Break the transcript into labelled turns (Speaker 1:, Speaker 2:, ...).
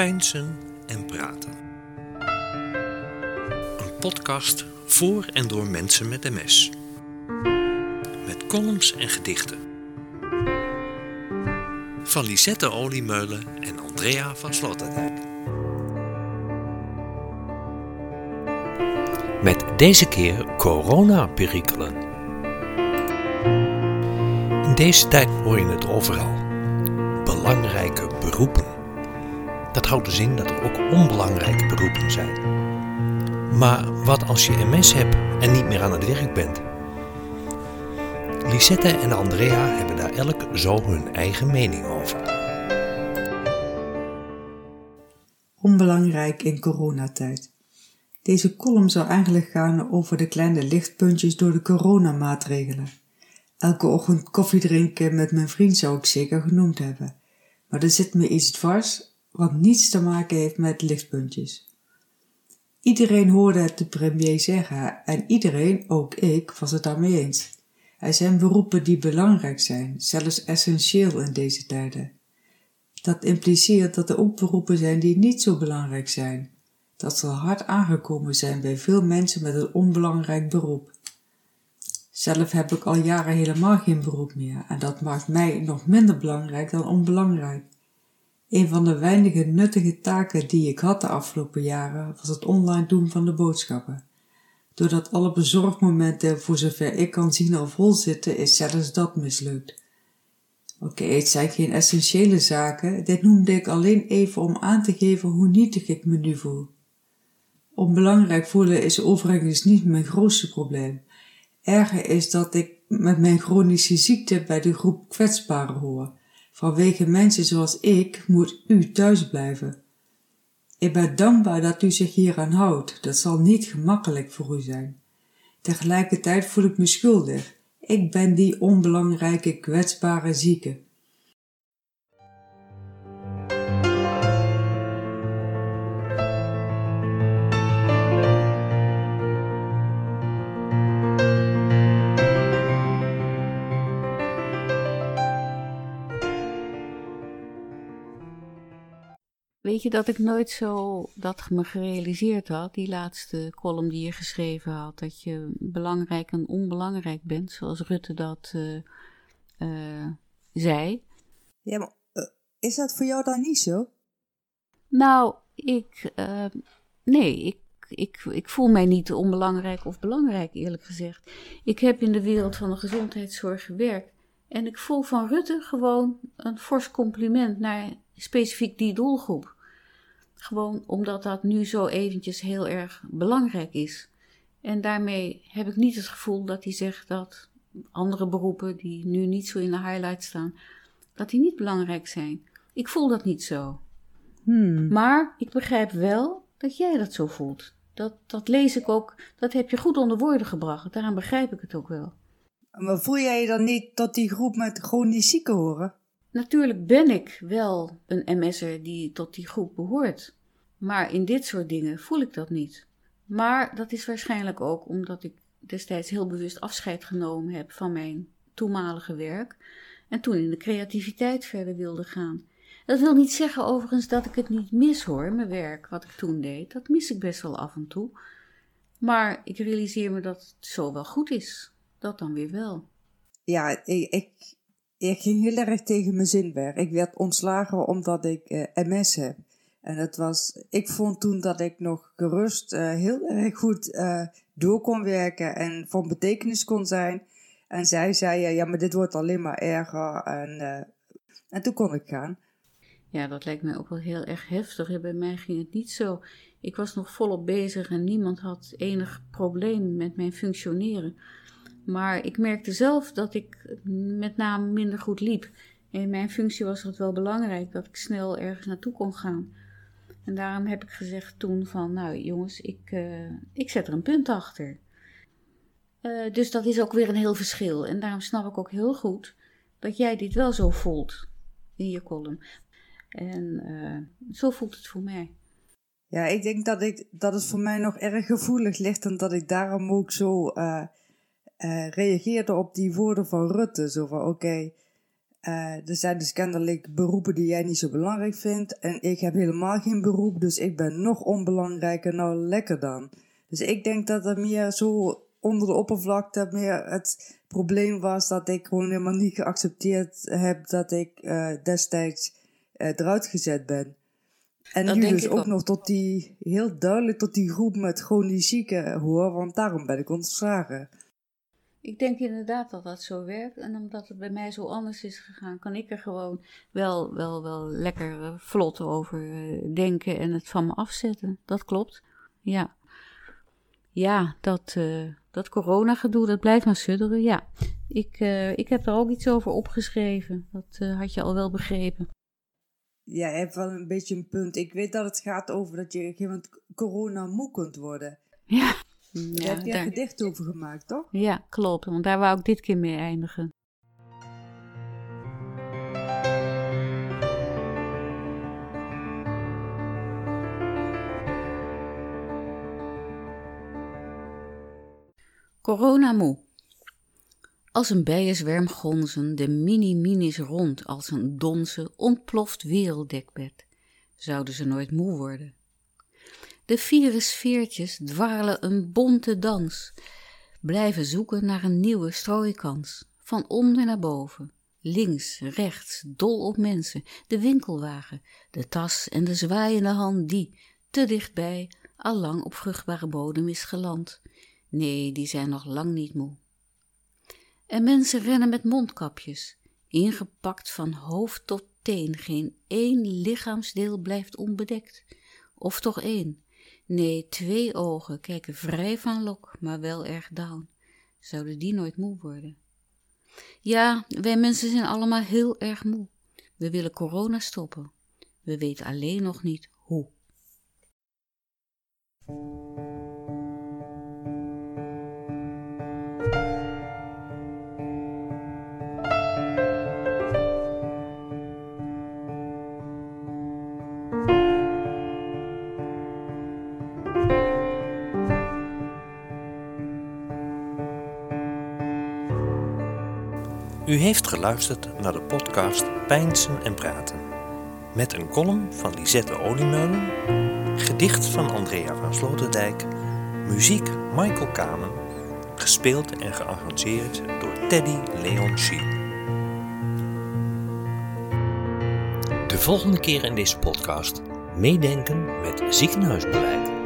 Speaker 1: Pijnsen en praten. Een podcast voor en door mensen met MS. Met columns en gedichten. Van Lisette Oliemeulen en Andrea van Sloterdijk. Met deze keer coronaperikelen. In deze tijd hoor je het overal. Belangrijke beroepen. Dat houdt dus in dat er ook onbelangrijke beroepen zijn. Maar wat als je MS hebt en niet meer aan het werk bent? Lisette en Andrea hebben daar elk zo hun eigen mening over.
Speaker 2: Onbelangrijk in coronatijd. Deze column zou eigenlijk gaan over de kleine lichtpuntjes door de coronamaatregelen. Elke ochtend koffie drinken met mijn vriend zou ik zeker genoemd hebben. Maar er zit me iets dwars wat niets te maken heeft met lichtpuntjes. Iedereen hoorde het de premier zeggen en iedereen, ook ik, was het daarmee eens. Er zijn beroepen die belangrijk zijn, zelfs essentieel in deze tijden. Dat impliceert dat er ook beroepen zijn die niet zo belangrijk zijn. Dat zal hard aangekomen zijn bij veel mensen met een onbelangrijk beroep. Zelf heb ik al jaren helemaal geen beroep meer en dat maakt mij nog minder belangrijk dan onbelangrijk. Een van de weinige nuttige taken die ik had de afgelopen jaren was het online doen van de boodschappen. Doordat alle bezorgmomenten voor zover ik kan zien al vol zitten, is zelfs dat mislukt. Oké, het zijn geen essentiële zaken, dit noemde ik alleen even om aan te geven hoe nietig ik me nu voel. Onbelangrijk voelen is overigens niet mijn grootste probleem. Erger is dat ik met mijn chronische ziekte bij de groep kwetsbaren hoor. Vanwege mensen zoals ik moet u thuis blijven. Ik ben dankbaar dat u zich hieraan houdt. Dat zal niet gemakkelijk voor u zijn. Tegelijkertijd voel ik me schuldig. Ik ben die onbelangrijke kwetsbare zieke.
Speaker 3: Weet je dat ik nooit zo dat me gerealiseerd had, die laatste column die je geschreven had, dat je belangrijk en onbelangrijk bent, zoals Rutte dat uh, uh, zei.
Speaker 2: Ja, maar uh, is dat voor jou dan niet zo?
Speaker 3: Nou, ik, nee, ik, ik, ik voel mij niet onbelangrijk of belangrijk, eerlijk gezegd. Ik heb in de wereld van de gezondheidszorg gewerkt en ik voel van Rutte gewoon een fors compliment naar specifiek die doelgroep. Gewoon omdat dat nu zo eventjes heel erg belangrijk is. En daarmee heb ik niet het gevoel dat hij zegt dat andere beroepen die nu niet zo in de highlight staan, dat die niet belangrijk zijn. Ik voel dat niet zo. Hmm. Maar ik begrijp wel dat jij dat zo voelt. Dat, dat lees ik ook, dat heb je goed onder woorden gebracht. Daaraan begrijp ik het ook wel.
Speaker 2: Maar voel jij je dan niet tot die groep met chronisch zieken horen?
Speaker 3: Natuurlijk ben ik wel een MS'er die tot die groep behoort. Maar in dit soort dingen voel ik dat niet. Maar dat is waarschijnlijk ook omdat ik destijds heel bewust afscheid genomen heb van mijn toenmalige werk en toen in de creativiteit verder wilde gaan. Dat wil niet zeggen overigens dat ik het niet mis hoor, mijn werk, wat ik toen deed. Dat mis ik best wel af en toe. Maar ik realiseer me dat het zo wel goed is. Dat dan weer wel.
Speaker 2: Ja, ik, ik, ging heel erg tegen mijn zin weg. Ik werd ontslagen omdat ik eh, MS heb. En het was, ik vond toen dat ik nog gerust uh, heel erg goed uh, door kon werken en van betekenis kon zijn. En zij zei, ja, maar dit wordt alleen maar erger. En, en toen kon ik gaan.
Speaker 3: Ja, dat lijkt mij ook wel heel erg heftig. Bij mij ging het niet zo. Ik was nog volop bezig en niemand had enig probleem met mijn functioneren. Maar ik merkte zelf dat ik met name minder goed liep. In mijn functie was het wel belangrijk dat ik snel ergens naartoe kon gaan. En daarom heb ik gezegd toen van, nou jongens, ik, uh, ik zet er een punt achter. Uh, dus dat is ook weer een heel verschil. En daarom snap ik ook heel goed dat jij dit wel zo voelt in je column. En uh, zo voelt het voor mij.
Speaker 2: Ja, ik denk dat, ik, dat het voor mij nog erg gevoelig ligt en dat ik daarom ook zo reageerde op die woorden van Rutte. Zo van, oké, er zijn dus kennelijk beroepen die jij niet zo belangrijk vindt. En ik heb helemaal geen beroep, dus ik ben nog onbelangrijker. Nou, lekker dan. Dus ik denk dat er meer zo onder de oppervlakte meer het probleem was dat ik gewoon helemaal niet geaccepteerd heb dat ik uh, destijds uh, eruit gezet ben. En nu dus ook, ook nog tot die, heel duidelijk tot die groep met chronisch zieken hoor, want daarom ben ik ontslagen.
Speaker 3: Ik denk inderdaad dat dat zo werkt. En omdat het bij mij zo anders is gegaan, kan ik er gewoon wel, wel, wel lekker uh, vlot over uh, denken en het van me afzetten. Dat klopt. Ja. Ja, dat, uh, dat coronagedoe, dat blijft maar sudderen. Ja, ik, ik heb er ook iets over opgeschreven. Dat had je al wel begrepen.
Speaker 2: Ja, je hebt wel een beetje een punt. Ik weet dat het gaat over dat je op een gegeven moment corona moe kunt worden.
Speaker 3: Ja.
Speaker 2: Daar heb je een gedicht over gemaakt, toch?
Speaker 3: Ja, klopt. Want daar wou ik dit keer mee eindigen. Corona moe. Als een bijenzwerm gonzen de mini-minis rond als een donse, ontploft werelddekbed. Zouden ze nooit moe worden. De vierde sfeertjes dwarrelen een bonte dans, blijven zoeken naar een nieuwe strooikans, van onder naar boven, links, rechts, dol op mensen, de winkelwagen, de tas en de zwaaiende hand die, te dichtbij, allang op vruchtbare bodem is geland. Nee, die zijn nog lang niet moe. En mensen rennen met mondkapjes, ingepakt van hoofd tot teen, geen één lichaamsdeel blijft onbedekt. Of toch één, Nee, twee ogen kijken vrij van lok, maar wel erg down. Zouden die nooit moe worden? Ja, wij mensen zijn allemaal heel erg moe. We willen corona stoppen. We weten alleen nog niet hoe.
Speaker 1: U heeft geluisterd naar de podcast Pijnsen en Praten. Met een column van Lisette Oliemeulen, gedicht van Andrea van Sloterdijk, muziek Michael Kamen, gespeeld en gearrangeerd door Teddy Leon De volgende keer in deze podcast meedenken met ziekenhuisbeleid.